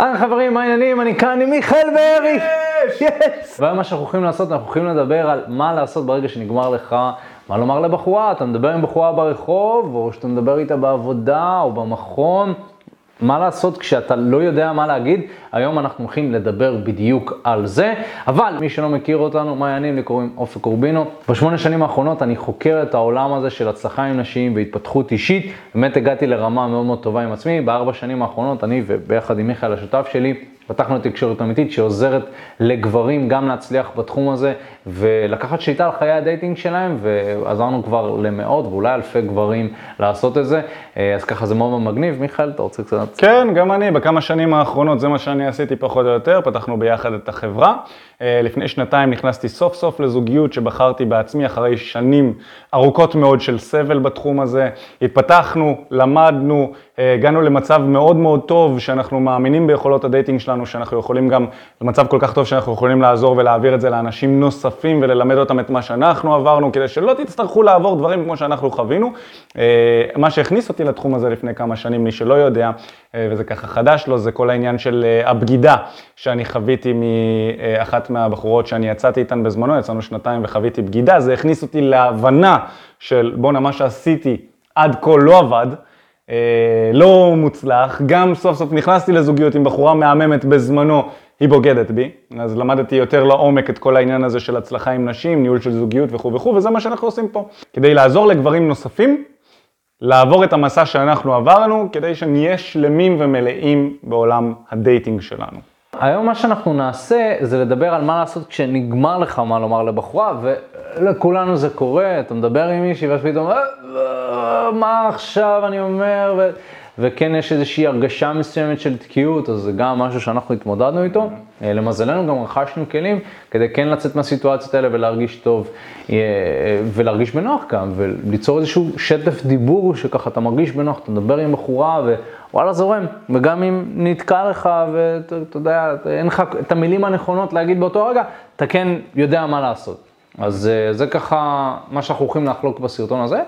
היי חברים, מה העניינים? אני כאן עם מיכאל בארי. יש! והיום מה שאנחנו הולכים לעשות, אנחנו הולכים לדבר על מה לעשות ברגע שנגמר לך, מה לומר לבחורה, אתה מדבר עם בחורה ברחוב, או שאתה מדבר איתה בעבודה, או במכון, מה לעשות כשאתה לא יודע מה להגיד, היום אנחנו הולכים לדבר בדיוק על זה, אבל מי שלא מכיר אותנו, מה העניינים? לי קוראים אופק קורבינו. בשמונה שנים האחרונות אני חוקר את העולם הזה של הצלחה עם נשים והתפתחות אישית, באמת הגעתי לרמה מאוד מאוד טובה עם עצמי, בארבע שנים האחרונות אני וביחד עם מיכאל השותף שלי, פתחנו את תקשורת אמיתית שעוזרת לגברים גם להצליח בתחום הזה ולקחת שליטה על חיי הדייטינג שלהם ועזרנו כבר למאות ואולי אלפי גברים לעשות את זה. אה, אז ככה זה מאוד מגניב. מיכאל, אתה רוצה קצת... כן, גם אני, בכמה שנים האחרונות זה מה שאני עשיתי פחות או יותר, פתחנו ביחד את החברה. אה, לפני שנתיים נכנסתי סוף סוף לזוגיות שבחרתי בעצמי אחרי שנים ארוכות מאוד של סבל בתחום הזה. התפתחנו, למדנו, אה, הגענו למצב מאוד מאוד טוב שאנחנו מאמינים ביכולות הדייטינג שלנו, שאנחנו יכולים גם, למצב כל כך טוב שאנחנו יכולים לעזור ולהעביר את זה לאנשים נוספים וללמד אותם את מה שאנחנו עברנו, כדי שלא תצטרכו לעבור דברים כמו שאנחנו חווינו. אה, מה שהכניס אותי לתחום הזה לפני כמה שנים, מי שלא יודע, וזה ככה חדש לו, זה כל העניין של הבגידה שאני חוויתי מאחת מהבחורות שאני יצאתי איתן בזמנו, יצאנו שנתיים וחוויתי בגידה, זה הכניס אותי להבנה של בואנה, מה שעשיתי עד כה לא עבד, אה, לא מוצלח, גם סוף סוף נכנסתי לזוגיות עם בחורה מהממת בזמנו, היא בוגדת בי, אז למדתי יותר לעומק את כל העניין הזה של הצלחה עם נשים, ניהול של זוגיות וכו' וכו', וזה מה שאנחנו עושים פה, כדי לעזור לגברים נוספים לעבור את המסע שאנחנו עברנו, כדי שנהיה שלמים ומלאים בעולם הדייטינג שלנו. היום מה שאנחנו נעשה זה לדבר על מה לעשות כשנגמר לך מה לומר לבחורה, ולכולנו זה קורה, אתה מדבר עם מישהי ואז פתאום, אה, אה, מה עכשיו אני אומר, ו... וכן יש איזושהי הרגשה מסוימת של תקיעות, אז זה גם משהו שאנחנו התמודדנו איתו. אה, למזלנו גם רכשנו כלים כדי כן לצאת מהסיטואציות האלה ולהרגיש טוב, ולהרגיש בנוח גם, וליצור איזשהו שטף דיבור שככה אתה מרגיש בנוח, אתה מדבר עם בחורה וואלה זורם, וגם אם נתקע לך ואתה יודע, אין לך את המילים הנכונות להגיד באותו רגע, אתה כן יודע מה לעשות. אז אה, זה ככה מה שאנחנו הולכים לחלוק בסרטון הזה.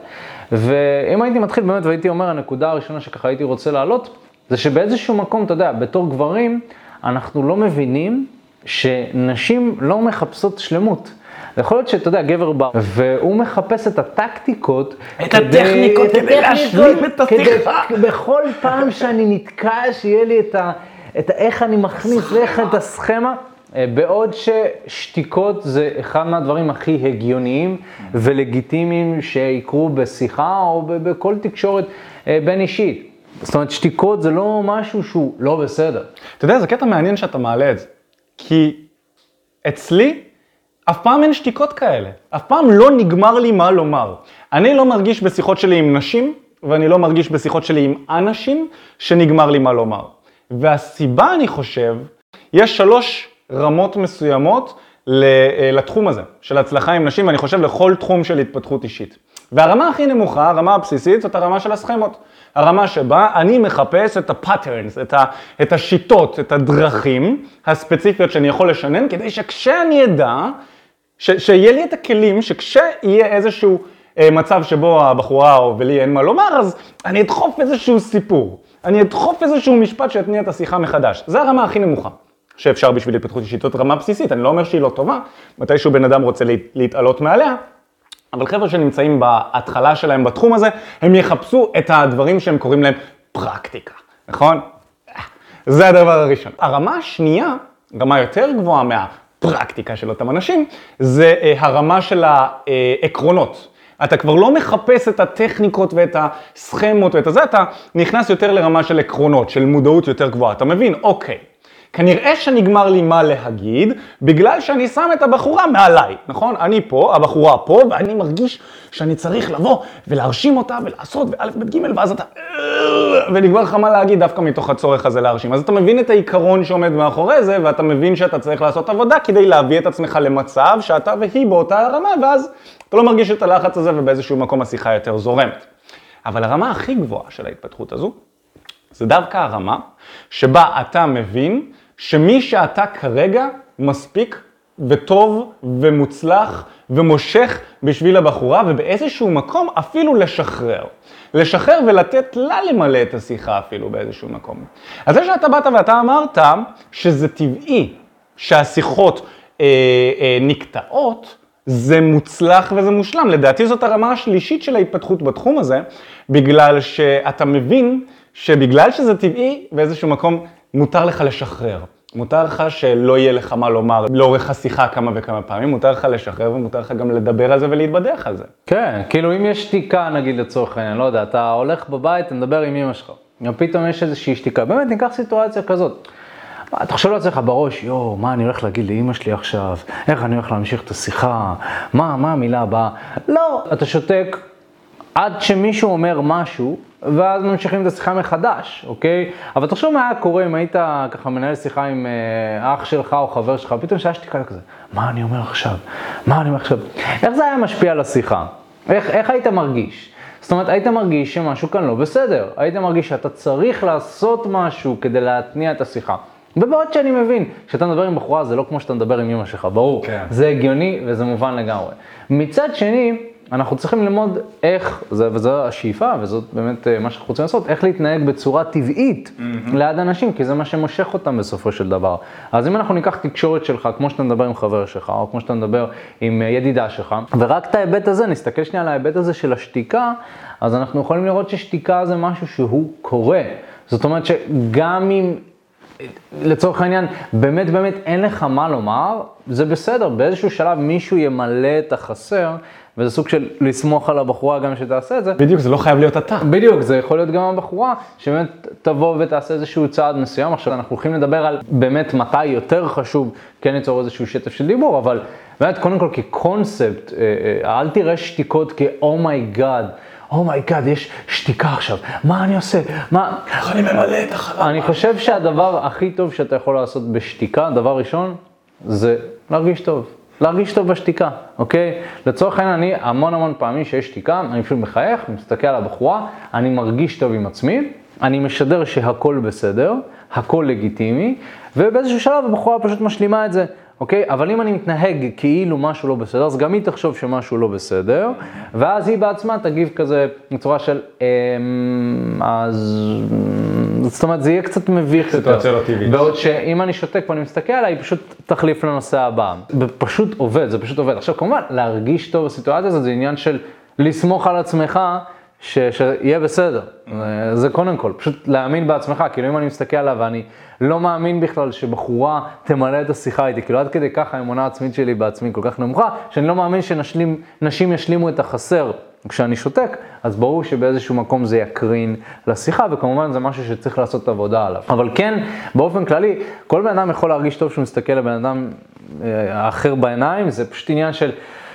ואם הייתי מתחיל באמת והייתי אומר, הנקודה הראשונה שככה הייתי רוצה להעלות, זה שבאיזשהו מקום, אתה יודע, בתור גברים, אנחנו לא מבינים שנשים לא מחפשות שלמות. יכול להיות שאתה יודע, גבר בא, והוא מחפש את הטקטיקות. את הטכניקות כדי להשלים את השיחה. בכל פעם שאני נתקע, שיהיה לי את ה... את איך אני מכניס ואיך את הסכמה. אה, בעוד ששתיקות זה אחד מהדברים הכי הגיוניים ולגיטימיים שיקרו בשיחה או בכל תקשורת אה, בין אישית. זאת אומרת, שתיקות זה לא משהו שהוא לא בסדר. אתה יודע, זה קטע מעניין שאתה מעלה את זה. כי אצלי, אף פעם אין שתיקות כאלה. אף פעם לא נגמר לי מה לומר. אני לא מרגיש בשיחות שלי עם נשים, ואני לא מרגיש בשיחות שלי עם אנשים, שנגמר לי מה לומר. והסיבה, אני חושב, יש שלוש רמות מסוימות אה, לתחום הזה, של הצלחה עם נשים, ואני חושב לכל תחום של התפתחות אישית. והרמה הכי נמוכה, הרמה הבסיסית, זאת הרמה של הסכמות. הרמה שבה אני מחפש את ה-patterns, את, ה, את השיטות, את הדרכים הספציפיות שאני יכול לשנן, כדי שכשאני אדע, ש, שיהיה לי את הכלים, שכשיהיה איזשהו אה, מצב שבו הבחורה או ולי אין מה לומר, אז אני אדחוף איזשהו סיפור. אני אדחוף איזשהו משפט שיתניע את השיחה מחדש. זה הרמה הכי נמוכה. שאפשר בשביל התפתחות אישית, זאת רמה בסיסית, אני לא אומר שהיא לא טובה, מתישהו בן אדם רוצה להתעלות מעליה, אבל חבר'ה שנמצאים בהתחלה שלהם בתחום הזה, הם יחפשו את הדברים שהם קוראים להם פרקטיקה, נכון? זה הדבר הראשון. הרמה השנייה, רמה יותר גבוהה מהפרקטיקה של אותם אנשים, זה אה, הרמה של העקרונות. אתה כבר לא מחפש את הטכניקות ואת הסכמות ואת הזה, אתה נכנס יותר לרמה של עקרונות, של מודעות יותר גבוהה. אתה מבין, אוקיי, כנראה שנגמר לי מה להגיד, בגלל שאני שם את הבחורה מעליי, נכון? אני פה, הבחורה פה, ואני מרגיש שאני צריך לבוא ולהרשים אותה ולעשות ואלף בית גימל, ואז אתה... ונגמר לך מה להגיד דווקא מתוך הצורך הזה להרשים. אז אתה מבין את העיקרון שעומד מאחורי זה, ואתה מבין שאתה צריך לעשות עבודה כדי להביא את עצמך למצב שאתה והיא באותה רמה, ואז אתה לא מרגיש את הלחץ הזה ובאיזשהו מקום השיחה יותר זורמת. אבל הרמה הכי גבוהה של ההתפתחות הזו, זה דווקא הרמה שבה אתה מבין שמי שאתה כרגע מספיק וטוב ומוצלח ומושך בשביל הבחורה, ובאיזשהו מקום אפילו לשחרר. לשחרר ולתת לה למלא את השיחה אפילו באיזשהו מקום. אז זה שאתה באת ואתה אמרת שזה טבעי שהשיחות אה, אה, נקטעות, זה מוצלח וזה מושלם. לדעתי זאת הרמה השלישית של ההתפתחות בתחום הזה, בגלל שאתה מבין שבגלל שזה טבעי, באיזשהו מקום מותר לך לשחרר. מותר לך שלא יהיה לך מה לומר לאורך השיחה כמה וכמה פעמים, מותר לך לשחרר ומותר לך גם לדבר על זה ולהתבדח על זה. כן, כאילו אם יש שתיקה נגיד לצורך העניין, לא יודע, אתה הולך בבית, אתה מדבר עם אמא שלך, גם פתאום יש איזושהי שתיקה, באמת ניקח סיטואציה כזאת. אתה חושב לעצמך בראש, יואו, מה אני הולך להגיד לאימא שלי עכשיו? איך אני הולך להמשיך את השיחה? מה, מה המילה הבאה? לא, אתה שותק עד שמישהו אומר משהו, ואז ממשיכים את השיחה מחדש, אוקיי? אבל תחשוב מה היה קורה אם היית ככה מנהל שיחה עם אה, אח שלך או חבר שלך, פתאום שהיה שתיקה כזה, מה אני אומר עכשיו? מה אני אומר עכשיו? איך זה היה משפיע על השיחה? איך, איך היית מרגיש? זאת אומרת, היית מרגיש שמשהו כאן לא בסדר. היית מרגיש שאתה צריך לעשות משהו כדי להתניע את השיחה. ובעוד שאני מבין, כשאתה מדבר עם בחורה זה לא כמו שאתה מדבר עם אמא שלך, ברור. כן. זה הגיוני וזה מובן לגמרי. מצד שני, אנחנו צריכים ללמוד איך, זה, וזו השאיפה, וזאת באמת אה, מה שאנחנו רוצים לעשות, איך להתנהג בצורה טבעית mm-hmm. ליד אנשים, כי זה מה שמושך אותם בסופו של דבר. אז אם אנחנו ניקח תקשורת שלך, כמו שאתה מדבר עם חבר שלך, או כמו שאתה מדבר עם אה, ידידה שלך, ורק את ההיבט הזה, נסתכל שנייה על ההיבט הזה של השתיקה, אז אנחנו יכולים לראות ששתיקה זה משהו שהוא קורה. זאת אומרת שגם אם לצורך העניין, באמת באמת אין לך מה לומר, זה בסדר, באיזשהו שלב מישהו ימלא את החסר, וזה סוג של לסמוך על הבחורה גם שתעשה את זה. בדיוק, זה לא חייב להיות אתה. בדיוק, זה יכול להיות גם הבחורה, שבאמת תבוא ותעשה איזשהו צעד מסוים. עכשיו אנחנו הולכים לדבר על באמת מתי יותר חשוב כן ליצור איזשהו שטף של דיבור, אבל באמת, קודם כל כקונספט, אה, אה, אל תראה שתיקות כאומייגאד. אומייגאד, יש שתיקה עכשיו, מה אני עושה? מה... איך אני ממלא את החלל? אני חושב שהדבר הכי טוב שאתה יכול לעשות בשתיקה, דבר ראשון, זה להרגיש טוב. להרגיש טוב בשתיקה, אוקיי? לצורך העניין, אני המון המון פעמים שיש שתיקה, אני פשוט מחייך, מסתכל על הבחורה, אני מרגיש טוב עם עצמי, אני משדר שהכל בסדר, הכל לגיטימי, ובאיזשהו שלב הבחורה פשוט משלימה את זה. אוקיי? אבל אם אני מתנהג כאילו משהו לא בסדר, אז גם היא תחשוב שמשהו לא בסדר, ואז היא בעצמה תגיב כזה בצורה של, אמ, אז... זאת אומרת, זה יהיה קצת מביך יותר. סיטואציה לא טבעית. בעוד שאם אני שותק ואני מסתכל עליי, פשוט תחליף לנושא הבא. זה פשוט עובד, זה פשוט עובד. עכשיו, כמובן, להרגיש טוב בסיטואציה הזאת זה עניין של לסמוך על עצמך. ש, שיהיה בסדר, זה, זה קודם כל, פשוט להאמין בעצמך, כאילו אם אני מסתכל עליו ואני לא מאמין בכלל שבחורה תמלא את השיחה איתי, כאילו עד כדי ככה האמונה העצמית שלי בעצמי כל כך נמוכה, שאני לא מאמין שנשים ישלימו את החסר כשאני שותק, אז ברור שבאיזשהו מקום זה יקרין לשיחה, וכמובן זה משהו שצריך לעשות עבודה עליו. אבל כן, באופן כללי, כל בן אדם יכול להרגיש טוב שהוא מסתכל לבן אדם אה, האחר בעיניים, זה פשוט עניין של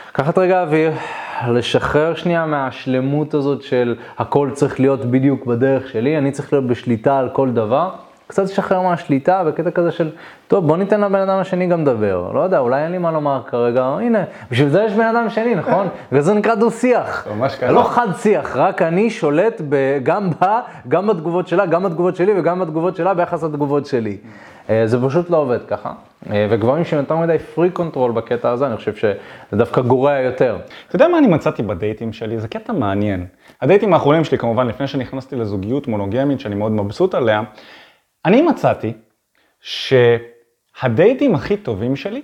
לקחת רגע אוויר, לשחרר שנייה מהשלמות הזאת של הכל צריך להיות בדיוק בדרך שלי, אני צריך להיות בשליטה על כל דבר. קצת לשחרר מהשליטה בקטע כזה של, טוב, בוא ניתן לבן אדם השני גם לדבר. לא יודע, אולי אין לי מה לומר כרגע, הנה, בשביל זה יש בן אדם שני, נכון? וזה נקרא דו-שיח. ממש ככה. לא חד-שיח, רק אני שולט ב- גם בה, גם בתגובות שלה, גם בתגובות שלי וגם בתגובות שלה ביחס לתגובות שלי. אה, זה פשוט לא עובד ככה. אה, וגברים שהם יותר מדי freak control בקטע הזה, אני חושב שזה דווקא גורע יותר. אתה יודע מה אני מצאתי בדייטים שלי? זה קטע מעניין. הדייטים האחרונים שלי, כמובן, לפני שנכנסתי לזוגיות מונוגמית, שאני מאוד מבסוט עליה, אני מצאתי שהדייטים הכי טובים שלי,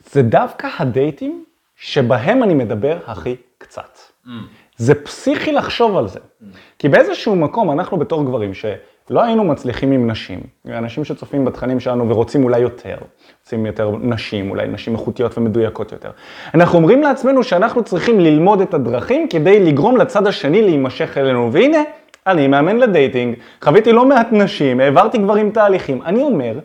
זה דווקא הדייטים שבהם אני מדבר הכי קצת. אממ. זה פסיכי לחשוב על זה. אממ. כי באיזשהו מקום, אנחנו בתור גברים, שלא היינו מצליחים עם נשים, אנשים שצופים בתכנים שלנו ורוצים אולי יותר, רוצים יותר נשים, אולי נשים איכותיות ומדויקות יותר. אנחנו אומרים לעצמנו שאנחנו צריכים ללמוד את הדרכים כדי לגרום לצד השני להימשך אלינו, והנה, אני מאמן לדייטינג, חוויתי לא מעט נשים, העברתי גברים תהליכים. אני אומר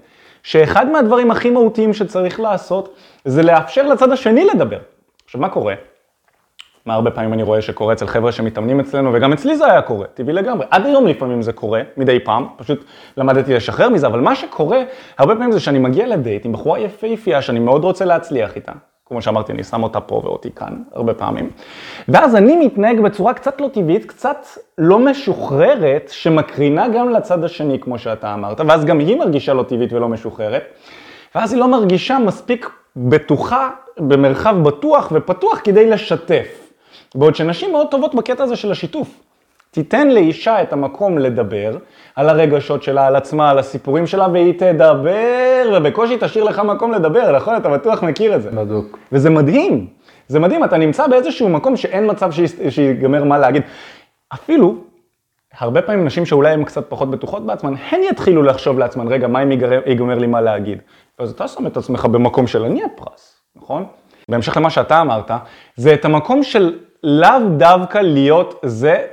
שאחד מהדברים הכי מהותיים שצריך לעשות זה לאפשר לצד השני לדבר. עכשיו, מה קורה? מה הרבה פעמים אני רואה שקורה אצל חבר'ה שמתאמנים אצלנו, וגם אצלי זה היה קורה, טבעי לגמרי. עד היום לפעמים זה קורה, מדי פעם, פשוט למדתי לשחרר מזה, אבל מה שקורה, הרבה פעמים זה שאני מגיע לדייט עם בחורה יפהפייה שאני מאוד רוצה להצליח איתה. כמו שאמרתי, אני שם אותה פה ואותי כאן, הרבה פעמים. ואז אני מתנהג בצורה קצת לא טבעית, קצת לא משוחררת, שמקרינה גם לצד השני, כמו שאתה אמרת, ואז גם היא מרגישה לא טבעית ולא משוחררת, ואז היא לא מרגישה מספיק בטוחה, במרחב בטוח ופתוח כדי לשתף. בעוד שנשים מאוד טובות בקטע הזה של השיתוף. תיתן לאישה את המקום לדבר על הרגשות שלה, על עצמה, על הסיפורים שלה, והיא תדבר, ובקושי תשאיר לך מקום לדבר, נכון? אתה בטוח מכיר את זה. בדוק. וזה מדהים, זה מדהים, אתה נמצא באיזשהו מקום שאין מצב שיגמר מה להגיד. אפילו, הרבה פעמים נשים שאולי הן קצת פחות בטוחות בעצמן, הן יתחילו לחשוב לעצמן, רגע, מה אם ייגמר, לי מה להגיד? אז אתה שם את עצמך במקום של אני הפרס, נכון? בהמשך למה שאתה אמרת, זה את המקום של לאו דווקא להיות זה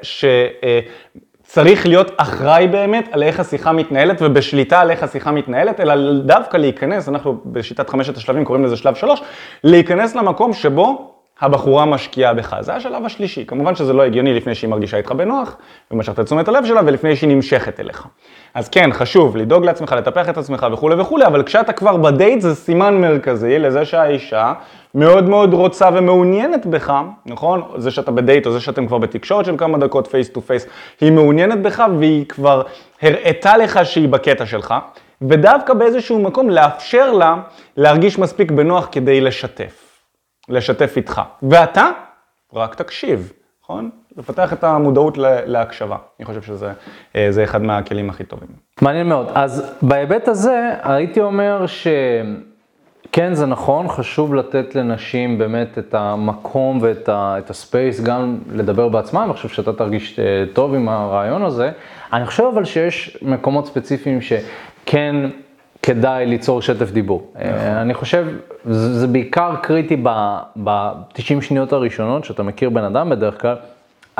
שצריך להיות אחראי באמת על איך השיחה מתנהלת ובשליטה על איך השיחה מתנהלת, אלא דווקא להיכנס, אנחנו בשיטת חמשת השלבים קוראים לזה שלב שלוש, להיכנס למקום שבו הבחורה משקיעה בך. זה השלב השלישי. כמובן שזה לא הגיוני לפני שהיא מרגישה איתך בנוח, ומשכת את תשומת הלב שלה, ולפני שהיא נמשכת אליך. אז כן, חשוב לדאוג לעצמך, לטפח את עצמך וכולי וכולי, אבל כשאתה כבר בדייט זה סימן מרכזי לזה שהאישה מאוד מאוד רוצה ומעוניינת בך, נכון? זה שאתה בדייט או זה שאתם כבר בתקשורת של כמה דקות face to face, היא מעוניינת בך והיא כבר הראתה לך שהיא בקטע שלך, ודווקא באיזשהו מקום לאפשר לה להרגיש מספיק בנוח כדי לשתף. לשתף איתך. ואתה, רק תקשיב, נכון? לפתח את המודעות להקשבה. אני חושב שזה אה, אחד מהכלים הכי טובים. מעניין מאוד. אז בהיבט הזה, הייתי אומר שכן, זה נכון, חשוב לתת לנשים באמת את המקום ואת ה- את הספייס גם לדבר בעצמם, אני חושב שאתה תרגיש אה, טוב עם הרעיון הזה. אני חושב אבל שיש מקומות ספציפיים שכן כדאי ליצור שטף דיבור. אה, אני חושב, זה, זה בעיקר קריטי ב-90 שניות הראשונות, שאתה מכיר בן אדם בדרך כלל.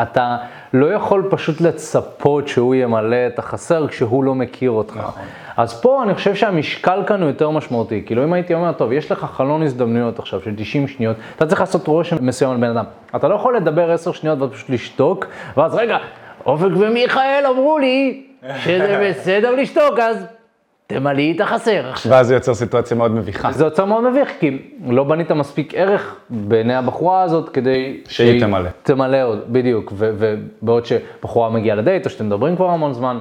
אתה לא יכול פשוט לצפות שהוא ימלא את החסר כשהוא לא מכיר אותך. נכון. אז פה אני חושב שהמשקל כאן הוא יותר משמעותי. כאילו אם הייתי אומר, טוב, יש לך חלון הזדמנויות עכשיו של 90 שניות, אתה צריך לעשות רושם מסוים על בן אדם. אתה לא יכול לדבר 10 שניות ואז פשוט לשתוק, ואז רגע, אופק ומיכאל אמרו לי שזה בסדר לשתוק, אז תמלאי את החסר עכשיו. ואז זה יוצר סיטואציה מאוד מביכה. זה יוצר מאוד מביך, כי לא בנית מספיק ערך בעיני הבחורה הזאת כדי... שהיא תמלא. תמלא עוד, בדיוק. ובעוד שבחורה מגיעה לדייט, או שאתם מדברים כבר המון זמן,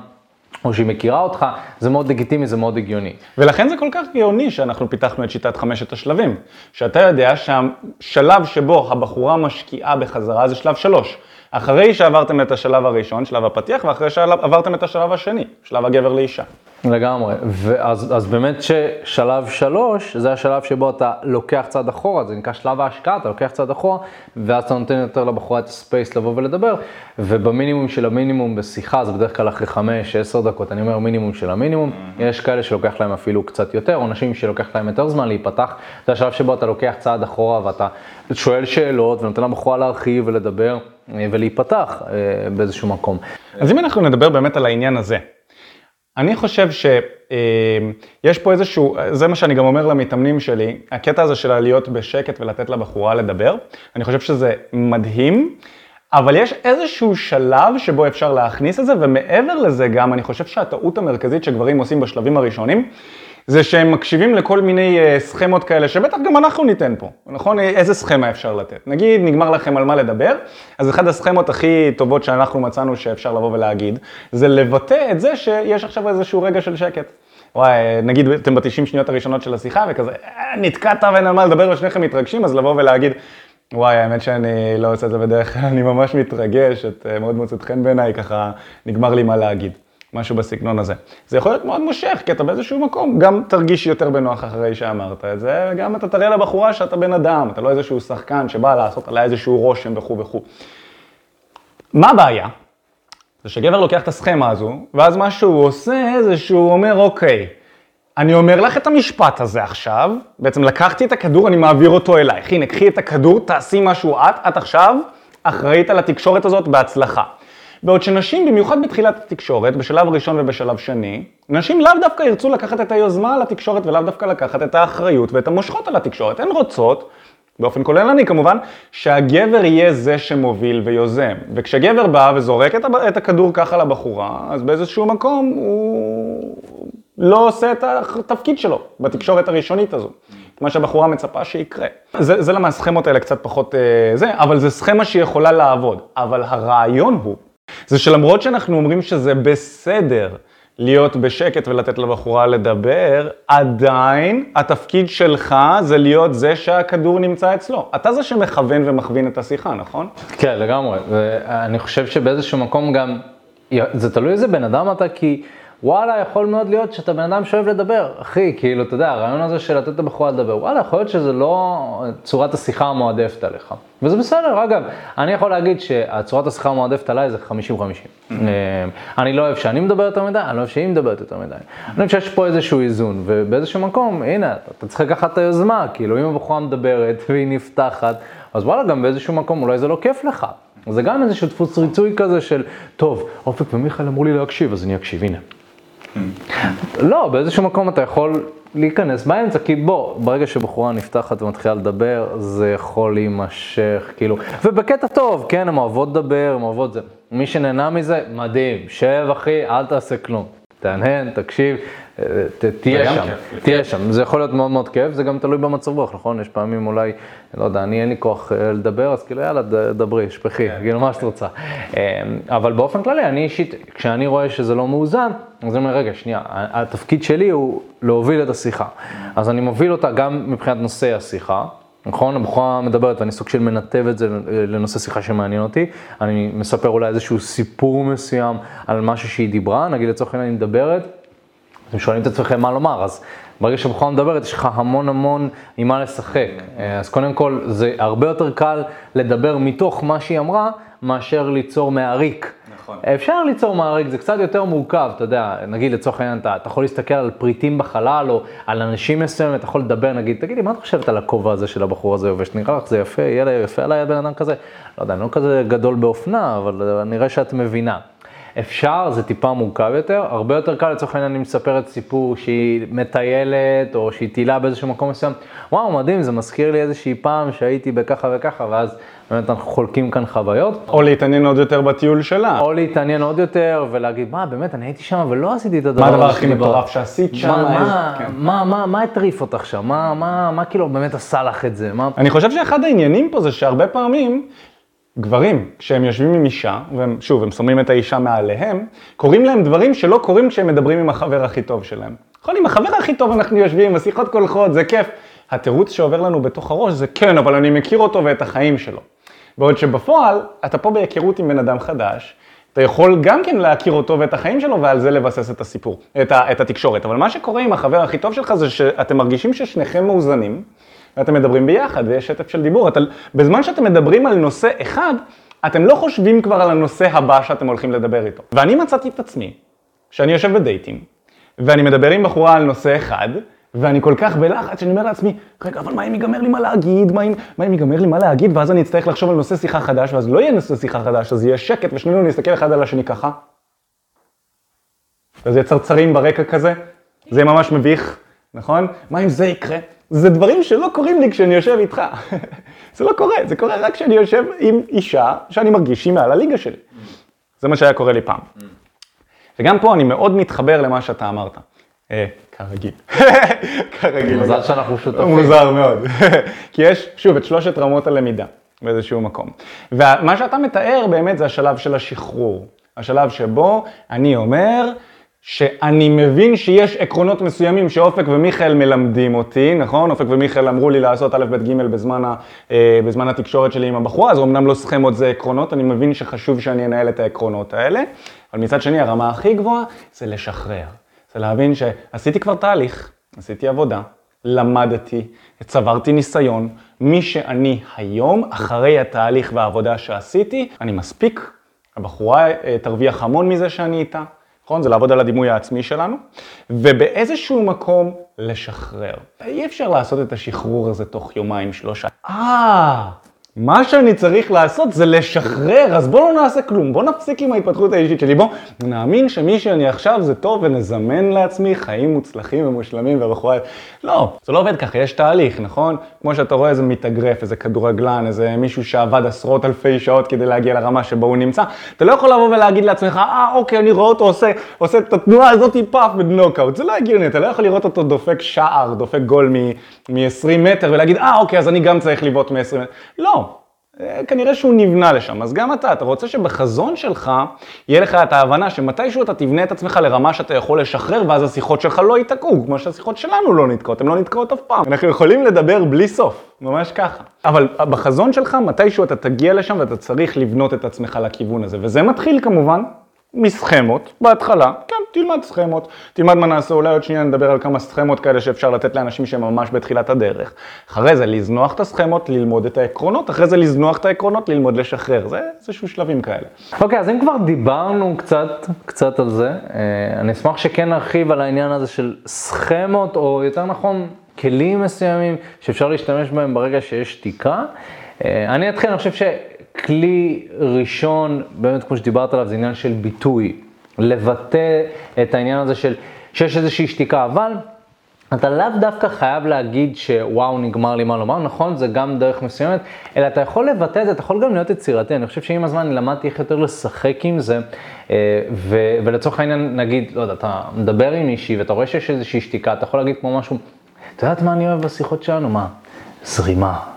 או שהיא מכירה אותך, זה מאוד לגיטימי, זה מאוד הגיוני. ולכן זה כל כך גאוני שאנחנו פיתחנו את שיטת חמשת השלבים. שאתה יודע שהשלב שבו הבחורה משקיעה בחזרה זה שלב שלוש. אחרי שעברתם את השלב הראשון, שלב הפתיח, ואחרי שעברתם את השלב השני, שלב הגבר לאישה. לגמרי, ואז אז באמת ששלב שלוש, זה השלב שבו אתה לוקח צעד אחורה, זה נקרא שלב ההשקעה, אתה לוקח צעד אחורה, ואז אתה נותן יותר לבחורה את הספייס לבוא ולדבר, ובמינימום של המינימום בשיחה, זה בדרך כלל אחרי חמש, עשר דקות, אני אומר מינימום של המינימום, יש כאלה שלוקח להם אפילו קצת יותר, או נשים שלוקח להם יותר זמן להיפתח, זה השלב שבו אתה לוקח צעד אחורה ואתה שואל שאלות ונותן לבחורה להרחיב ולדבר ולהיפתח באיזשהו מקום. אז אם אנחנו נדבר באמת על העניין הזה, אני חושב שיש פה איזשהו, זה מה שאני גם אומר למתאמנים שלי, הקטע הזה של להיות בשקט ולתת לבחורה לדבר, אני חושב שזה מדהים, אבל יש איזשהו שלב שבו אפשר להכניס את זה, ומעבר לזה גם, אני חושב שהטעות המרכזית שגברים עושים בשלבים הראשונים, זה שהם מקשיבים לכל מיני סכמות כאלה, שבטח גם אנחנו ניתן פה, נכון? איזה סכמה אפשר לתת? נגיד, נגמר לכם על מה לדבר, אז אחת הסכמות הכי טובות שאנחנו מצאנו שאפשר לבוא ולהגיד, זה לבטא את זה שיש עכשיו איזשהו רגע של שקט. וואי, נגיד אתם ב-90 שניות הראשונות של השיחה, וכזה, נתקעת ואין על מה לדבר ושניכם מתרגשים, אז לבוא ולהגיד, וואי, האמת שאני לא עושה את זה בדרך כלל, אני ממש מתרגש, את מאוד מוצאת חן בעיניי, ככה נגמר לי מה להגיד. משהו בסגנון הזה. זה יכול להיות מאוד מושך, כי אתה באיזשהו מקום גם תרגיש יותר בנוח אחרי שאמרת את זה, וגם אתה תראה לבחורה שאתה בן אדם, אתה לא איזשהו שחקן שבא לעשות עליה איזשהו רושם וכו' וכו'. מה הבעיה? זה שגבר לוקח את הסכמה הזו, ואז מה שהוא עושה זה שהוא אומר, אוקיי, אני אומר לך את המשפט הזה עכשיו, בעצם לקחתי את הכדור, אני מעביר אותו אלייך. הנה, קחי את הכדור, תעשי משהו את, את עכשיו אחראית על התקשורת הזאת בהצלחה. בעוד שנשים, במיוחד בתחילת התקשורת, בשלב ראשון ובשלב שני, נשים לאו דווקא ירצו לקחת את היוזמה על התקשורת ולאו דווקא לקחת את האחריות ואת המושכות על התקשורת. הן רוצות, באופן כוללני כמובן, שהגבר יהיה זה שמוביל ויוזם. וכשגבר בא וזורק את הכדור ככה לבחורה, אז באיזשהו מקום הוא לא עושה את התפקיד שלו בתקשורת הראשונית הזו. את מה שהבחורה מצפה שיקרה. זה, זה למה הסכמות האלה קצת פחות זה, אבל זה סכמה שיכולה לעבוד. אבל הרעיון הוא, זה שלמרות שאנחנו אומרים שזה בסדר להיות בשקט ולתת לבחורה לדבר, עדיין התפקיד שלך זה להיות זה שהכדור נמצא אצלו. אתה זה שמכוון ומכווין את השיחה, נכון? כן, לגמרי. ואני חושב שבאיזשהו מקום גם, זה תלוי איזה בן אדם אתה, כי וואלה, יכול מאוד להיות שאתה בן אדם שאוהב לדבר. אחי, כאילו, אתה יודע, הרעיון הזה של לתת לבחורה לדבר, וואלה, יכול להיות שזה לא צורת השיחה המועדפת עליך. וזה בסדר, אגב, אני יכול להגיד שהצורת השיחה המועדפת עליי זה 50-50. אני לא אוהב שאני מדבר יותר מדי, אני לא אוהב שהיא מדברת יותר מדי. אני חושב שיש פה איזשהו איזון, ובאיזשהו מקום, הנה, אתה צריך לקחת את היוזמה, כאילו, אם הבחורה מדברת והיא נפתחת, אז וואלה, גם באיזשהו מקום אולי זה לא כיף לך. זה גם איזשהו דפוס ריצוי כזה של, טוב, אופק ומיכאל אמרו לי להקשיב, אז אני אקשיב, הנה. לא, באיזשהו מקום אתה יכול להיכנס באמצע, כי בוא, ברגע שבחורה נפתחת ומתחילה לדבר, זה יכול להימשך, כאילו, ובקטע טוב, כן, הן אוהבות לדבר, הן אוהבות זה. מי שנהנה מזה, מדהים, שב אחי, אל תעשה כלום. תהנהן, תקשיב, תהיה שם, תהיה שם, זה יכול להיות מאוד מאוד כיף, זה גם תלוי במצב רוח, נכון? יש פעמים אולי, לא יודע, אני אין לי כוח אה, לדבר, אז כאילו יאללה, דברי, שפכי, כן. כאילו מה שאת רוצה. אמ, אבל באופן כללי, אני אישית, כשאני רואה שזה לא מאוזן, אז אני אומר, רגע, שנייה, התפקיד שלי הוא להוביל את השיחה. אז אני מוביל אותה גם מבחינת נושא השיחה, נכון? הבחורה מדברת ואני סוג של מנתב את זה לנושא שיחה שמעניין אותי. אני מספר אולי איזשהו סיפור מסוים על משהו שהיא דיברה, נגיד לצורך העניין היא מדברת, אתם שואלים את עצמכם מה לומר, אז ברגע שבחורה מדברת יש לך המון המון עם מה לשחק. אז קודם כל זה הרבה יותר קל לדבר מתוך מה שהיא אמרה, מאשר ליצור מעריק. נכון. אפשר ליצור מעריק, זה קצת יותר מורכב, אתה יודע, נגיד לצורך העניין, אתה, אתה יכול להסתכל על פריטים בחלל, או על אנשים מסוימים, אתה יכול לדבר, נגיד, תגידי, מה את חושבת על הכובע הזה של הבחור הזה לובש? נראה לך זה יפה, יהיה לה יפה עליי בן אדם כזה? לא יודע, אני לא כזה גדול באופנה, אבל נראה שאת מבינה. אפשר, זה טיפה מורכב יותר, הרבה יותר קל לצורך העניין אני מספרת סיפור שהיא מטיילת או שהיא טילה באיזשהו מקום מסוים, וואו מדהים, זה מזכיר לי איזושהי פעם שהייתי בככה וככה ואז באמת אנחנו חולקים כאן חוויות. או להתעניין עוד יותר בטיול שלה. או להתעניין עוד יותר ולהגיד, מה באמת, אני הייתי שם ולא עשיתי את הדבר הזה. מה הדבר הכי מטורף שעשית שם? מה, כן. מה, מה, מה הטריף אותך שם? מה, מה, מה כאילו באמת עשה לך את זה? מה... אני חושב שאחד העניינים פה זה שהרבה פעמים גברים, כשהם יושבים עם אישה, והם, שוב, הם שמים את האישה מעליהם, קוראים להם דברים שלא קורים כשהם מדברים עם החבר הכי טוב שלהם. נכון, עם החבר הכי טוב אנחנו יושבים, השיחות קולחות, זה כיף. התירוץ שעובר לנו בתוך הראש זה כן, אבל אני מכיר אותו ואת החיים שלו. בעוד שבפועל, אתה פה בהיכרות עם בן אדם חדש, אתה יכול גם כן להכיר אותו ואת החיים שלו ועל זה לבסס את הסיפור, את, ה, את התקשורת. אבל מה שקורה עם החבר הכי טוב שלך זה שאתם מרגישים ששניכם מאוזנים, ואתם מדברים ביחד ויש שטף של דיבור. אתה, בזמן שאתם מדברים על נושא אחד, אתם לא חושבים כבר על הנושא הבא שאתם הולכים לדבר איתו. ואני מצאתי את עצמי, שאני יושב בדייטים, ואני מדבר עם בחורה על נושא אחד, ואני כל כך בלחץ שאני אומר לעצמי, רגע, אבל מה אם ייגמר לי מה להגיד? מה אם, מה אם ייגמר לי מה להגיד? ואז אני אצטרך לחשוב על נושא שיחה חדש, ואז לא יהיה נושא שיחה חדש, אז יהיה שקט, ושנינו נסתכל אחד על השני ככה. וזה יהיה צרצרים ברקע כזה, זה יהיה ממש מביך, נכון? מה אם זה יקרה? זה דברים שלא קורים לי כשאני יושב איתך. זה לא קורה, זה קורה רק כשאני יושב עם אישה שאני מרגיש שהיא מעל הליגה שלי. זה מה שהיה קורה לי פעם. וגם פה אני מאוד מתחבר למה שאתה אמרת. כרגיל. כרגיל. מזל שאנחנו שותפים. מוזר מאוד. כי יש, שוב, את שלושת רמות הלמידה באיזשהו מקום. ומה שאתה מתאר באמת זה השלב של השחרור. השלב שבו אני אומר, שאני מבין שיש עקרונות מסוימים שאופק ומיכאל מלמדים אותי, נכון? אופק ומיכאל אמרו לי לעשות א', ב', ג' בזמן, ה, אה, בזמן התקשורת שלי עם הבחורה, אז אמנם לא סכמות זה עקרונות, אני מבין שחשוב שאני אנהל את העקרונות האלה, אבל מצד שני הרמה הכי גבוהה זה לשחרר. זה להבין שעשיתי כבר תהליך, עשיתי עבודה, למדתי, צברתי ניסיון, מי שאני היום, אחרי התהליך והעבודה שעשיתי, אני מספיק, הבחורה אה, תרוויח המון מזה שאני איתה. נכון? זה לעבוד על הדימוי העצמי שלנו, ובאיזשהו מקום לשחרר. אי אפשר לעשות את השחרור הזה תוך יומיים, שלושה. אה, מה שאני צריך לעשות זה לשחרר, אז בואו לא נעשה כלום, בואו נפסיק עם ההתפתחות האישית שלי, בואו נאמין שמי שאני עכשיו זה טוב ונזמן לעצמי חיים מוצלחים ומושלמים והבחורה... לא, זה לא עובד ככה, יש תהליך, נכון? כמו שאתה רואה איזה מתאגרף, איזה כדורגלן, איזה מישהו שעבד עשרות אלפי שעות כדי להגיע לרמה שבו הוא נמצא, אתה לא יכול לבוא ולהגיד לעצמך, אה אוקיי, אני רואה אותו עושה, עושה את התנועה הזאת פאף בנוקאוט, זה לא הגיוני, אתה לא יכול לראות אותו דופק שער, דופק גול מ-20 מטר ולהגיד, אה אוקיי, אז אני גם צריך לבעוט מ-20 מטר. לא. אה, כנראה שהוא נבנה לשם. אז גם אתה, אתה רוצה שבחזון שלך יהיה לך את ההבנה שמתישהו אתה תבנה את עצמך לרמה שאתה יכול לשחרר, ואז השיחות שלך לא ייתקעו, כמו שהשיחות שלנו לא נתקעות, הן לא נתקעות אף פעם. אנחנו יכולים לדבר בלי סוף, ממש ככה. אבל בחזון שלך, מתישהו אתה תגיע לשם ואתה צריך לבנות את עצמך לכיוון הזה. וזה מתחיל כמובן מסכמות בהתחלה, כן, תלמד סכמות, תלמד מה נעשה, אולי עוד שנייה נדבר על כמה סכמות כאלה שאפשר לתת לאנשים שהם ממש בתחילת הדרך. אחרי זה לזנוח את הסכמות, ללמוד את העקרונות, אחרי זה לזנוח את העקרונות, ללמוד לשחרר, זה איזשהו שלבים כאלה. אוקיי, okay, אז אם כבר דיברנו קצת, קצת על זה, אה, אני אשמח שכן נרחיב על העניין הזה של סכמות, או יותר נכון, כלים מסוימים שאפשר להשתמש בהם ברגע שיש שתיקה. אה, אני אתחיל, אני חושב ש... כלי ראשון, באמת כמו שדיברת עליו, זה עניין של ביטוי. לבטא את העניין הזה של שיש איזושהי שתיקה, אבל אתה לאו דווקא חייב להגיד שוואו, נגמר לי מה לומר, נכון, זה גם דרך מסוימת, אלא אתה יכול לבטא את זה, אתה יכול גם להיות יצירתי. אני חושב שעם הזמן למדתי איך יותר לשחק עם זה, אה, ו- ולצורך העניין, נגיד, לא יודע, אתה מדבר עם מישהי ואתה רואה שיש איזושהי שתיקה, אתה יכול להגיד כמו משהו, את יודעת מה אני אוהב בשיחות שלנו? מה? זרימה.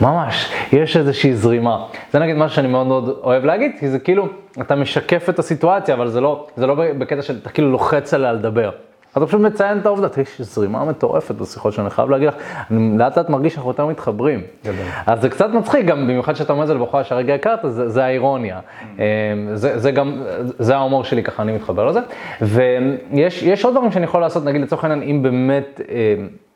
ממש, יש איזושהי זרימה. זה נגיד משהו שאני מאוד מאוד אוהב להגיד, כי זה כאילו, אתה משקף את הסיטואציה, אבל זה לא, זה לא בקטע של, אתה כאילו לוחץ עליה לדבר. אתה פשוט מציין את העובדה, יש זרימה מטורפת בשיחות שאני חייב להגיד לך, אני לאט לאט מרגיש שאנחנו יותר מתחברים. אז זה קצת מצחיק, גם במיוחד שאתה אומר את זה לבחורה שהרגע הכרת, זה, זה האירוניה. אמ, זה, זה גם, זה ההומור שלי, ככה אני מתחבר לזה. ויש עוד דברים שאני יכול לעשות, נגיד לצורך העניין, אם באמת...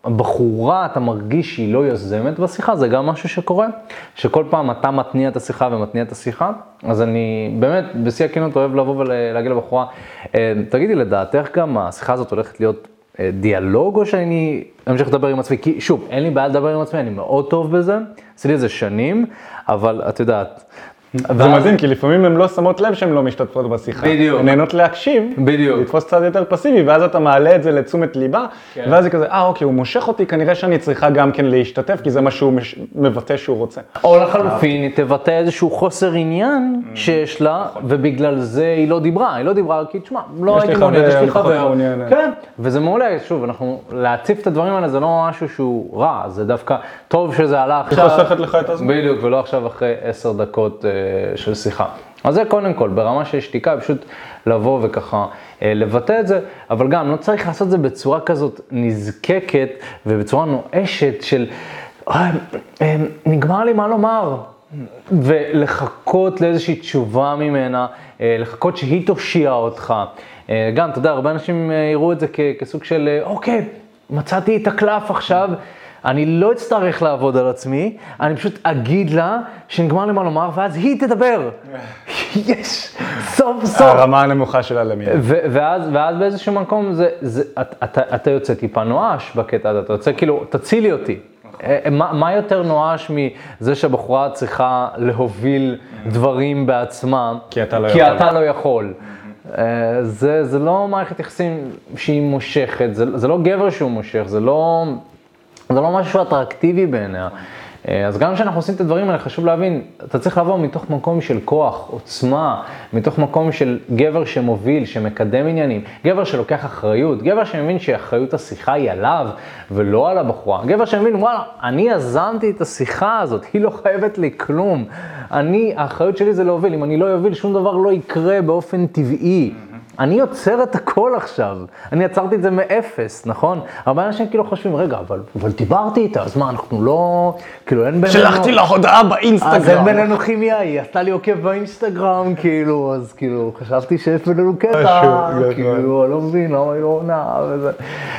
הבחורה, אתה מרגיש שהיא לא יוזמת בשיחה, זה גם משהו שקורה, שכל פעם אתה מתניע את השיחה ומתניע את השיחה, אז אני באמת, בשיא הכנות אוהב לבוא ולהגיד לבחורה, אה, תגידי, לדעתך גם השיחה הזאת הולכת להיות אה, דיאלוג, או שאני אמשיך לדבר עם עצמי? כי שוב, אין לי בעיה לדבר עם עצמי, אני מאוד טוב בזה, עשיתי את זה שנים, אבל את יודעת, זה מדהים, כי לפעמים הן לא שמות לב שהן לא משתתפות בשיחה. בדיוק. הן נהנות להקשיב, בדיוק. לתפוס צד יותר פסיבי, ואז אתה מעלה את זה לתשומת ליבה, כן. ואז זה כזה, אה אוקיי, הוא מושך אותי, כנראה שאני צריכה גם כן להשתתף, כי זה מה שהוא מש... מבטא שהוא רוצה. או לחלופין, היא תבטא איזשהו חוסר עניין. שיש לה, נכון. ובגלל זה היא לא דיברה, היא לא דיברה, כי תשמע, לא הייתי מעוניין, יש לי חבר. כן, וזה מעולה, שוב, אנחנו, להציף את הדברים האלה זה לא משהו שהוא רע, זה דווקא טוב שזה עלה עכשיו. היא חוסכת לך את הזמן. בדיוק, ולא עכשיו אחרי עשר דקות. אה, של שיחה. אז זה קודם כל, ברמה של שתיקה, פשוט לבוא וככה אה, לבטא את זה, אבל גם לא צריך לעשות את זה בצורה כזאת נזקקת ובצורה נואשת של אה, אה, נגמר לי מה לומר, ולחכות לאיזושהי תשובה ממנה, לחכות שהיא תושיע אותך. גם, אתה יודע, הרבה אנשים יראו את זה כסוג של, אוקיי, מצאתי את הקלף עכשיו. אני לא אצטרך לעבוד על עצמי, אני פשוט אגיד לה שנגמר לי מה לומר, ואז היא תדבר. יש, סוף סוף. הרמה הנמוכה שלה למי. ואז, ואז באיזשהו מקום זה, זה, אתה, אתה, אתה יוצא טיפה נואש בקטע הזה, אתה יוצא כאילו, תצילי אותי. אה, אה, מה, מה יותר נואש מזה שהבחורה צריכה להוביל דברים בעצמה, כי אתה לא כי יכול. אתה לא יכול. אה, זה, זה לא מערכת יחסים שהיא מושכת, זה, זה לא גבר שהוא מושך, זה לא... זה לא משהו אטרקטיבי בעיניה. אה, אז גם כשאנחנו עושים את הדברים האלה, חשוב להבין, אתה צריך לבוא מתוך מקום של כוח, עוצמה, מתוך מקום של גבר שמוביל, שמקדם עניינים, גבר שלוקח אחריות, גבר שמבין שאחריות השיחה היא עליו ולא על הבחורה, גבר שמבין, וואלה, אני יזמתי את השיחה הזאת, היא לא חייבת לי כלום. אני, האחריות שלי זה להוביל, אם אני לא אוביל, שום דבר לא יקרה באופן טבעי. אני יוצר את הכל עכשיו, אני יצרתי את זה מאפס, נכון? הרבה אנשים כאילו חושבים, רגע, אבל, אבל דיברתי איתה, אז מה, אנחנו לא, כאילו אין בינינו... שלחתי לה הודעה באינסטגרם. אז אין בינינו כימיה, היא עשתה לי עוקב באינסטגרם, כאילו, אז כאילו, חשבתי שיש בינינו קטע, כאילו, אני לא מבין למה היא לא עונה וזה.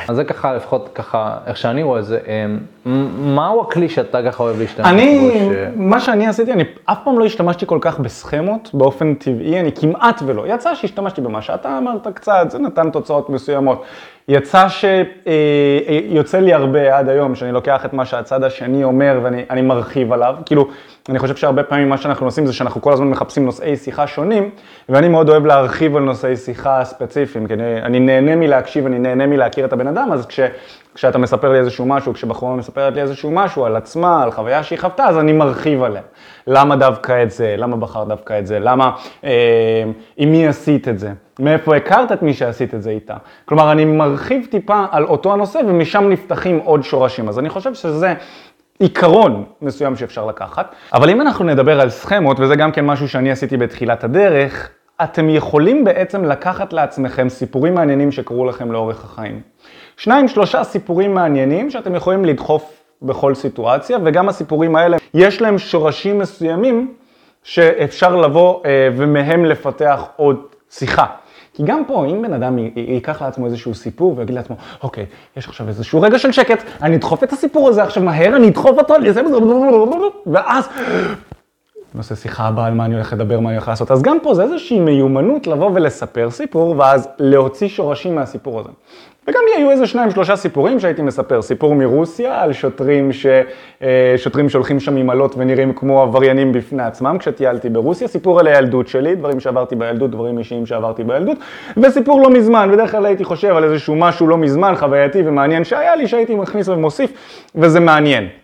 אז זה ככה, לפחות ככה, איך שאני רואה את זה, אמ, מהו הכלי שאתה ככה אוהב להשתמש? אני, מה שאני עשיתי, אני אף פעם לא השתמשתי כל כך בסכמות, באופן טבעי, אני כמעט ולא. יצא שהשתמשתי במה שאתה אמרת קצת, זה נתן תוצאות מסוימות. יצא שיוצא לי הרבה עד היום, שאני לוקח את מה שהצד השני אומר ואני מרחיב עליו. כאילו, אני חושב שהרבה פעמים מה שאנחנו עושים זה שאנחנו כל הזמן מחפשים נושאי שיחה שונים, ואני מאוד אוהב להרחיב על נושאי שיחה ספציפיים, כי אני, אני נהנה מלהקשיב, אני נהנה מלהכיר את הבן אדם, אז כש, כשאתה מספר לי איזשהו משהו, כשבחורה מספרת לי איזשהו משהו על עצמה, על חוויה שהיא חוותה, אז אני מרחיב עליה. למה דווקא את זה? למה בחרת דווקא את זה? למה, אה, עם מי עשית את זה? מאיפה הכרת את מי שעשית את זה איתה? כלומר, אני מרחיב טיפה על אותו הנושא ומשם נפתחים עוד שורשים. אז אני חושב שזה עיקרון מסוים שאפשר לקחת. אבל אם אנחנו נדבר על סכמות, וזה גם כן משהו שאני עשיתי בתחילת הדרך, אתם יכולים בעצם לקחת לעצמכם סיפורים מעניינים שקרו לכם לאורך החיים. שניים, שלושה סיפורים מעניינים שאתם יכולים לדחוף בכל סיטואציה, וגם הסיפורים האלה, יש להם שורשים מסוימים שאפשר לבוא אה, ומהם לפתח עוד שיחה. כי גם פה, אם בן אדם ייקח לעצמו איזשהו סיפור ויגיד לעצמו, אוקיי, יש עכשיו איזשהו רגע של שקט, אני אדחוף את הסיפור הזה עכשיו מהר, אני אדחוף אותו, אני אעשה ואז עושה שיחה הבאה על מה אני הולך לדבר, מה אני הולך לעשות. אז גם פה זה איזושהי מיומנות לבוא ולספר סיפור, ואז להוציא שורשים מהסיפור הזה. וגם לי היו איזה שניים, שלושה סיפורים שהייתי מספר. סיפור מרוסיה על שוטרים, ש... אה, שוטרים שהולכים שם עם אלות ונראים כמו עבריינים בפני עצמם כשטיילתי ברוסיה. סיפור על הילדות שלי, דברים שעברתי בילדות, דברים אישיים שעברתי בילדות. וסיפור לא מזמן, בדרך כלל הייתי חושב על איזשהו משהו לא מזמן, חווייתי ומעניין שהיה לי, שהייתי מכניס ומוסיף, וזה מעניין.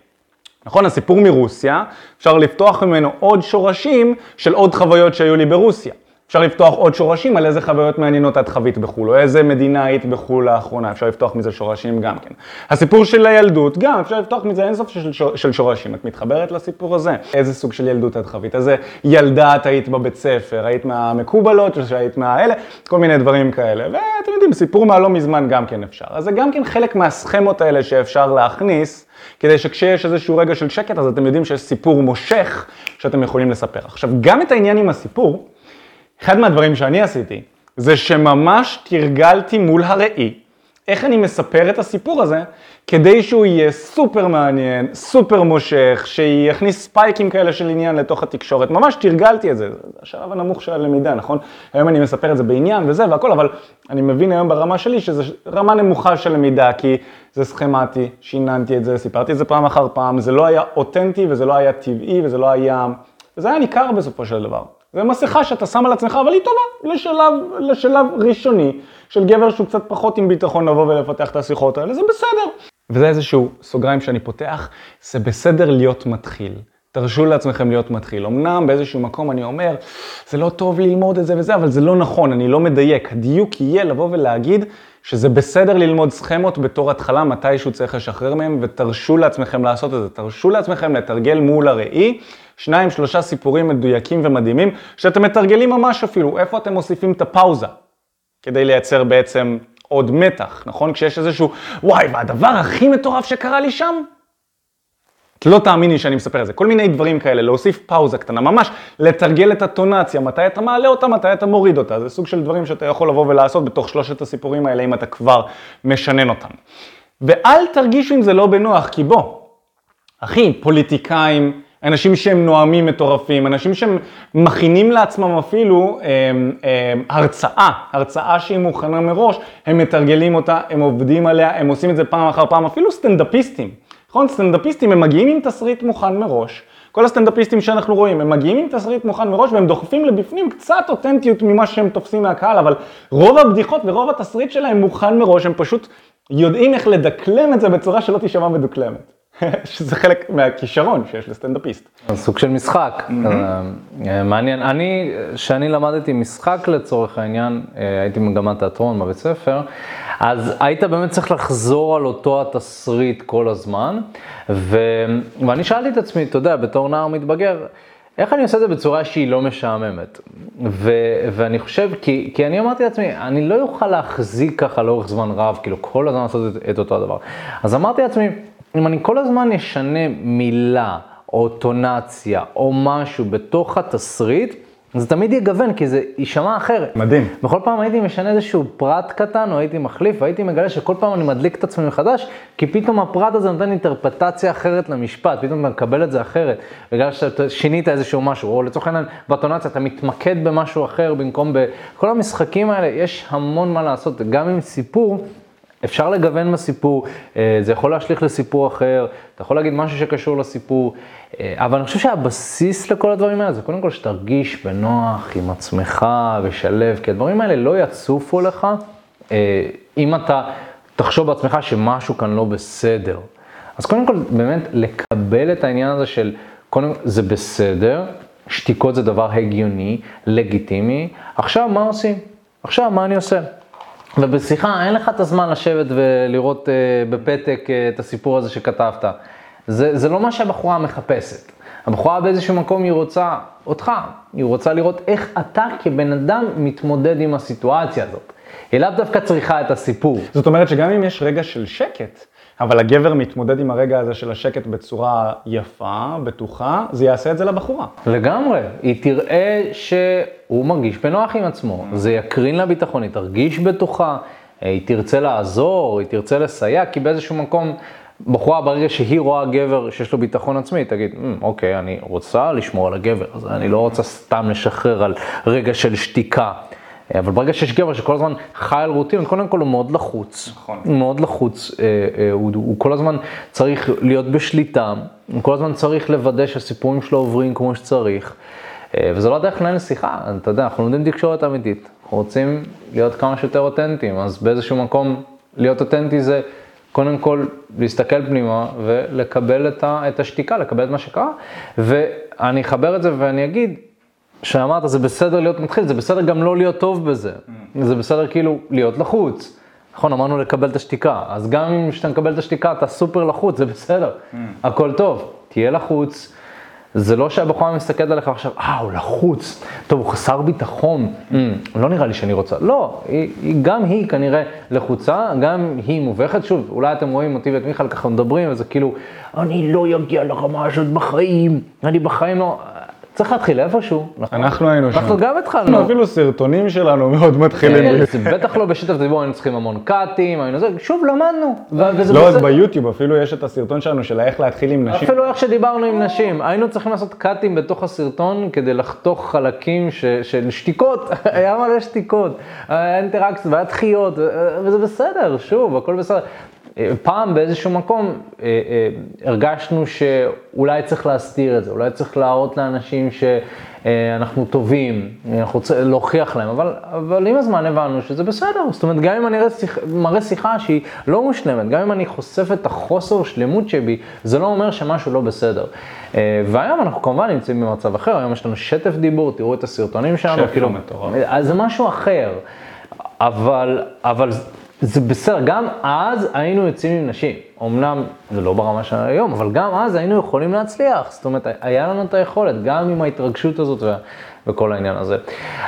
נכון? הסיפור מרוסיה, אפשר לפתוח ממנו עוד שורשים של עוד חוויות שהיו לי ברוסיה. אפשר לפתוח עוד שורשים על איזה חוויות מעניינות את חווית בחו"ל, או איזה מדינה היית בחו"ל לאחרונה, אפשר לפתוח מזה שורשים גם כן. הסיפור של הילדות, גם אפשר לפתוח מזה אינסוף של, של שורשים. את מתחברת לסיפור הזה? איזה סוג של ילדות את חווית? איזה ילדה את היית בבית ספר? היית מהמקובלות או שהיית מהאלה? כל מיני דברים כאלה. ואתם יודעים, סיפור מהלא מזמן גם כן אפשר. אז זה גם כן חלק מהסכמות האלה שאפשר להכניס. כדי שכשיש איזשהו רגע של שקט, אז אתם יודעים שיש סיפור מושך שאתם יכולים לספר. עכשיו, גם את העניין עם הסיפור, אחד מהדברים שאני עשיתי, זה שממש תרגלתי מול הראי, איך אני מספר את הסיפור הזה, כדי שהוא יהיה סופר מעניין, סופר מושך, שיכניס ספייקים כאלה של עניין לתוך התקשורת. ממש תרגלתי את זה, זה השלב הנמוך של הלמידה, נכון? היום אני מספר את זה בעניין וזה והכל, אבל אני מבין היום ברמה שלי שזה רמה נמוכה של למידה, כי זה סכמטי, שיננתי את זה, סיפרתי את זה פעם אחר פעם, זה לא היה אותנטי וזה לא היה טבעי וזה לא היה... זה היה ניכר בסופו של דבר. זה מסכה שאתה שם על עצמך, אבל היא טובה לשלב, לשלב ראשוני של גבר שהוא קצת פחות עם ביטחון לבוא ולפתח את השיחות האלה, זה בסדר. וזה איזשהו סוגריים שאני פותח, זה בסדר להיות מתחיל. תרשו לעצמכם להיות מתחיל. אמנם באיזשהו מקום אני אומר, זה לא טוב ללמוד את זה וזה, אבל זה לא נכון, אני לא מדייק. הדיוק יהיה לבוא ולהגיד שזה בסדר ללמוד סכמות בתור התחלה, מתישהו צריך לשחרר מהם, ותרשו לעצמכם לעשות את זה. תרשו לעצמכם לתרגל מול הראי, שניים, שלושה סיפורים מדויקים ומדהימים, שאתם מתרגלים ממש אפילו, איפה אתם מוסיפים את הפאוזה, כדי לייצר בעצם עוד מתח, נכון? כשיש איזשהו, וואי, והדבר הכי מטורף שקרה לי שם, לא תאמיני שאני מספר את זה, כל מיני דברים כאלה, להוסיף פאוזה קטנה, ממש לתרגל את הטונציה, מתי אתה מעלה אותה, מתי אתה מוריד אותה, זה סוג של דברים שאתה יכול לבוא ולעשות בתוך שלושת הסיפורים האלה, אם אתה כבר משנן אותם. ואל תרגישו עם זה לא בנוח, כי בוא, אחי, פוליטיקאים, אנשים שהם נואמים מטורפים, אנשים שהם מכינים לעצמם אפילו אה, אה, הרצאה, הרצאה שהיא מוכנה מראש, הם מתרגלים אותה, הם עובדים עליה, הם עושים את זה פעם אחר פעם, אפילו סטנדאפיסטים. נכון? סטנדאפיסטים הם מגיעים עם תסריט מוכן מראש. כל הסטנדאפיסטים שאנחנו רואים, הם מגיעים עם תסריט מוכן מראש והם דוחפים לבפנים קצת אותנטיות ממה שהם תופסים מהקהל, אבל רוב הבדיחות ורוב התסריט שלהם מוכן מראש, הם פשוט יודעים איך לדקלם את זה בצורה שלא תישמע מדוקלמת. שזה חלק מהכישרון שיש לסטנדאפיסט. סוג של משחק, mm-hmm. מעניין. אני, כשאני למדתי משחק לצורך העניין, אה, הייתי במגמת תיאטרון בבית ספר, אז היית באמת צריך לחזור על אותו התסריט כל הזמן, ו... ואני שאלתי את עצמי, אתה יודע, בתור נער מתבגר, איך אני עושה את זה בצורה שהיא לא משעממת? ו, ואני חושב, כי, כי אני אמרתי לעצמי, אני לא אוכל להחזיק ככה לאורך זמן רב, כאילו כל הזמן לעשות את, את אותו הדבר. אז אמרתי לעצמי, אם אני כל הזמן אשנה מילה או טונציה או משהו בתוך התסריט, זה תמיד יגוון, כי זה יישמע אחרת. מדהים. בכל פעם הייתי משנה איזשהו פרט קטן, או הייתי מחליף, והייתי מגלה שכל פעם אני מדליק את עצמי מחדש, כי פתאום הפרט הזה נותן אינטרפטציה אחרת למשפט, פתאום אתה מקבל את זה אחרת, בגלל שאתה שינית איזשהו משהו, או לצורך העניין, בטונציה אתה מתמקד במשהו אחר במקום ב... כל המשחקים האלה, יש המון מה לעשות, גם עם סיפור. אפשר לגוון בסיפור, אה, זה יכול להשליך לסיפור אחר, אתה יכול להגיד משהו שקשור לסיפור, אה, אבל אני חושב שהבסיס לכל הדברים האלה זה קודם כל שתרגיש בנוח עם עצמך ושלב, כי הדברים האלה לא יצופו לך אה, אם אתה תחשוב בעצמך שמשהו כאן לא בסדר. אז קודם כל באמת לקבל את העניין הזה של, קודם כל זה בסדר, שתיקות זה דבר הגיוני, לגיטימי, עכשיו מה עושים? עכשיו מה אני עושה? ובשיחה אין לך את הזמן לשבת ולראות uh, בפתק uh, את הסיפור הזה שכתבת. זה, זה לא מה שהבחורה מחפשת. הבחורה באיזשהו מקום היא רוצה אותך, היא רוצה לראות איך אתה כבן אדם מתמודד עם הסיטואציה הזאת. היא לאו דווקא צריכה את הסיפור. זאת אומרת שגם אם יש רגע של שקט, אבל הגבר מתמודד עם הרגע הזה של השקט בצורה יפה, בטוחה, זה יעשה את זה לבחורה. לגמרי, היא תראה שהוא מרגיש בנוח עם עצמו, זה יקרין לה ביטחון, היא תרגיש בטוחה, היא תרצה לעזור, היא תרצה לסייע, כי באיזשהו מקום, בחורה ברגע שהיא רואה גבר שיש לו ביטחון עצמי, היא תגיד, "אמ, אוקיי, אני רוצה לשמור על הגבר הזה, אני לא רוצה סתם לשחרר על רגע של שתיקה. אבל ברגע שיש גבר שכל הזמן חי על רוטין, קודם כל הוא מאוד לחוץ. נכון. הוא מאוד לחוץ, אה, אה, הוא, הוא כל הזמן צריך להיות בשליטה, הוא כל הזמן צריך לוודא שהסיפורים שלו עוברים כמו שצריך. אה, וזה לא הדרך לנהל שיחה, אתה יודע, אנחנו לומדים תקשורת אמיתית, אנחנו רוצים להיות כמה שיותר אותנטיים, אז באיזשהו מקום להיות אותנטי זה קודם כל להסתכל פנימה ולקבל את, ה, את השתיקה, לקבל את מה שקרה, ואני אחבר את זה ואני אגיד, שאמרת, זה בסדר להיות מתחיל, זה בסדר גם לא להיות טוב בזה. זה בסדר כאילו להיות לחוץ. נכון, אמרנו לקבל את השתיקה, אז גם אם כשאתה מקבל את השתיקה אתה סופר לחוץ, זה בסדר, הכל טוב, תהיה לחוץ. זה לא שהבחורה מסתכלת עליך עכשיו, אה, הוא לחוץ, טוב, הוא חסר ביטחון, "אמ, לא נראה לי שאני רוצה. לא, היא, היא, גם היא כנראה לחוצה, גם היא מובכת. שוב, אולי אתם רואים אותי ואת מיכאל ככה מדברים, וזה כאילו, אני לא אגיע לרמה הזאת בחיים, אני בחיים לא... צריך להתחיל איפשהו? אנחנו היינו שם. אנחנו גם התחלנו. אפילו סרטונים שלנו מאוד מתחילים. כן, בטח לא בשיתוף דיבור, היינו צריכים המון קאטים, היינו זה, שוב למדנו. לא, אז. ביוטיוב אפילו יש את הסרטון שלנו של איך להתחיל עם נשים. אפילו איך שדיברנו עם נשים, היינו צריכים לעשות קאטים בתוך הסרטון כדי לחתוך חלקים של שתיקות, היה מלא שתיקות, היה אינטראקציה והיה דחיות, וזה בסדר, שוב, הכל בסדר. אה, פעם באיזשהו מקום אה, אה, הרגשנו שאולי צריך להסתיר את זה, אולי צריך להראות לאנשים שאנחנו טובים, אנחנו רוצים להוכיח להם, אבל, אבל עם הזמן הבנו שזה בסדר, זאת אומרת גם אם אני שיח- מראה שיחה שהיא לא מושלמת, גם אם אני חושף את החוסר שלמות שבי, זה לא אומר שמשהו לא בסדר. והיום אנחנו כמובן נמצאים במצב אחר, היום יש לנו שטף דיבור, תראו את הסרטונים שלנו. אז זה משהו אחר, אבל, אבל זה בסדר, גם אז היינו יוצאים עם נשים, אמנם זה לא ברמה של היום, אבל גם אז היינו יכולים להצליח, זאת אומרת, היה לנו את היכולת, גם עם ההתרגשות הזאת וה, וכל העניין הזה.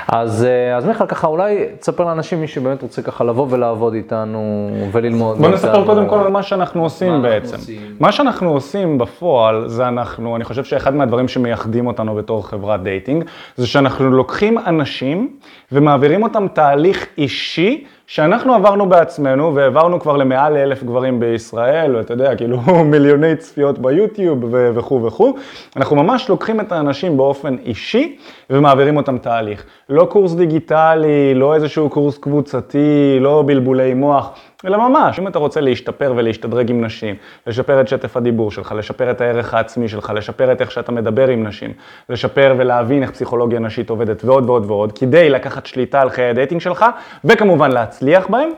אז, אה, אז מיכאל, ככה אולי תספר לאנשים, מי שבאמת רוצה ככה לבוא ולעבוד איתנו וללמוד. בוא נספר מאיתנו. קודם כל על מה שאנחנו עושים אנחנו בעצם. עושים? מה שאנחנו עושים בפועל, זה אנחנו, אני חושב שאחד מהדברים שמייחדים אותנו בתור חברת דייטינג, זה שאנחנו לוקחים אנשים ומעבירים אותם תהליך אישי שאנחנו עברנו בעצמנו, והעברנו כבר למעל לאלף גברים בישראל, ואתה יודע, כאילו מיליוני צפיות ביוטיוב וכו' וכו'. אנחנו ממש לוקחים את האנשים באופן אישי ומעבירים אותם תהליך. לא קורס דיגיטלי, לא איזשהו קורס קבוצתי, לא בלבולי מוח. אלא ממש, אם אתה רוצה להשתפר ולהשתדרג עם נשים, לשפר את שטף הדיבור שלך, לשפר את הערך העצמי שלך, לשפר את איך שאתה מדבר עם נשים, לשפר ולהבין איך פסיכולוגיה נשית עובדת ועוד ועוד ועוד, כדי לקחת שליטה על חיי הדייטינג שלך, וכמובן להצליח בהם.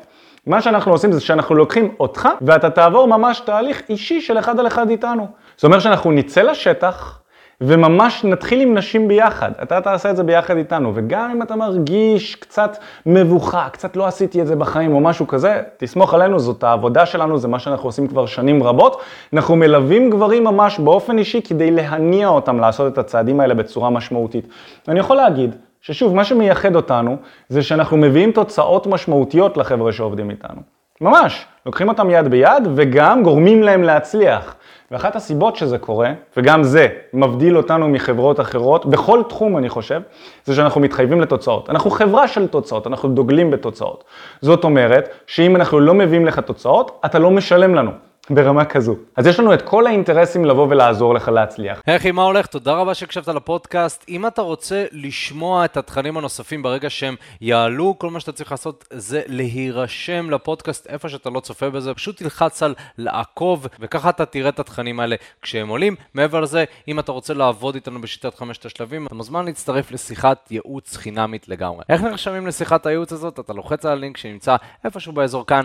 מה שאנחנו עושים זה שאנחנו לוקחים אותך, ואתה תעבור ממש תהליך אישי של אחד על אחד איתנו. זאת אומרת שאנחנו נצא לשטח, וממש נתחיל עם נשים ביחד. אתה תעשה את זה ביחד איתנו, וגם אם אתה מרגיש קצת מבוכה, קצת לא עשיתי את זה בחיים או משהו כזה, תסמוך עלינו, זאת העבודה שלנו, זה מה שאנחנו עושים כבר שנים רבות. אנחנו מלווים גברים ממש באופן אישי כדי להניע אותם לעשות את הצעדים האלה בצורה משמעותית. אני יכול להגיד ששוב, מה שמייחד אותנו, זה שאנחנו מביאים תוצאות משמעותיות לחבר'ה שעובדים איתנו. ממש, לוקחים אותם יד ביד וגם גורמים להם להצליח. ואחת הסיבות שזה קורה, וגם זה מבדיל אותנו מחברות אחרות, בכל תחום אני חושב, זה שאנחנו מתחייבים לתוצאות. אנחנו חברה של תוצאות, אנחנו דוגלים בתוצאות. זאת אומרת, שאם אנחנו לא מביאים לך תוצאות, אתה לא משלם לנו. ברמה כזו. אז יש לנו את כל האינטרסים לבוא ולעזור לך להצליח. היי, מה הולך? תודה רבה שהקשבת לפודקאסט. אם אתה רוצה לשמוע את התכנים הנוספים ברגע שהם יעלו, כל מה שאתה צריך לעשות זה להירשם לפודקאסט איפה שאתה לא צופה בזה. פשוט תלחץ על לעקוב, וככה אתה תראה את התכנים האלה כשהם עולים. מעבר לזה, אם אתה רוצה לעבוד איתנו בשיטת חמשת השלבים, אתה מוזמן להצטרף לשיחת ייעוץ חינמית לגמרי. איך נרשמים לשיחת הייעוץ הזאת? אתה לוחץ על הלינק שנמצא איפשהו באזור כאן,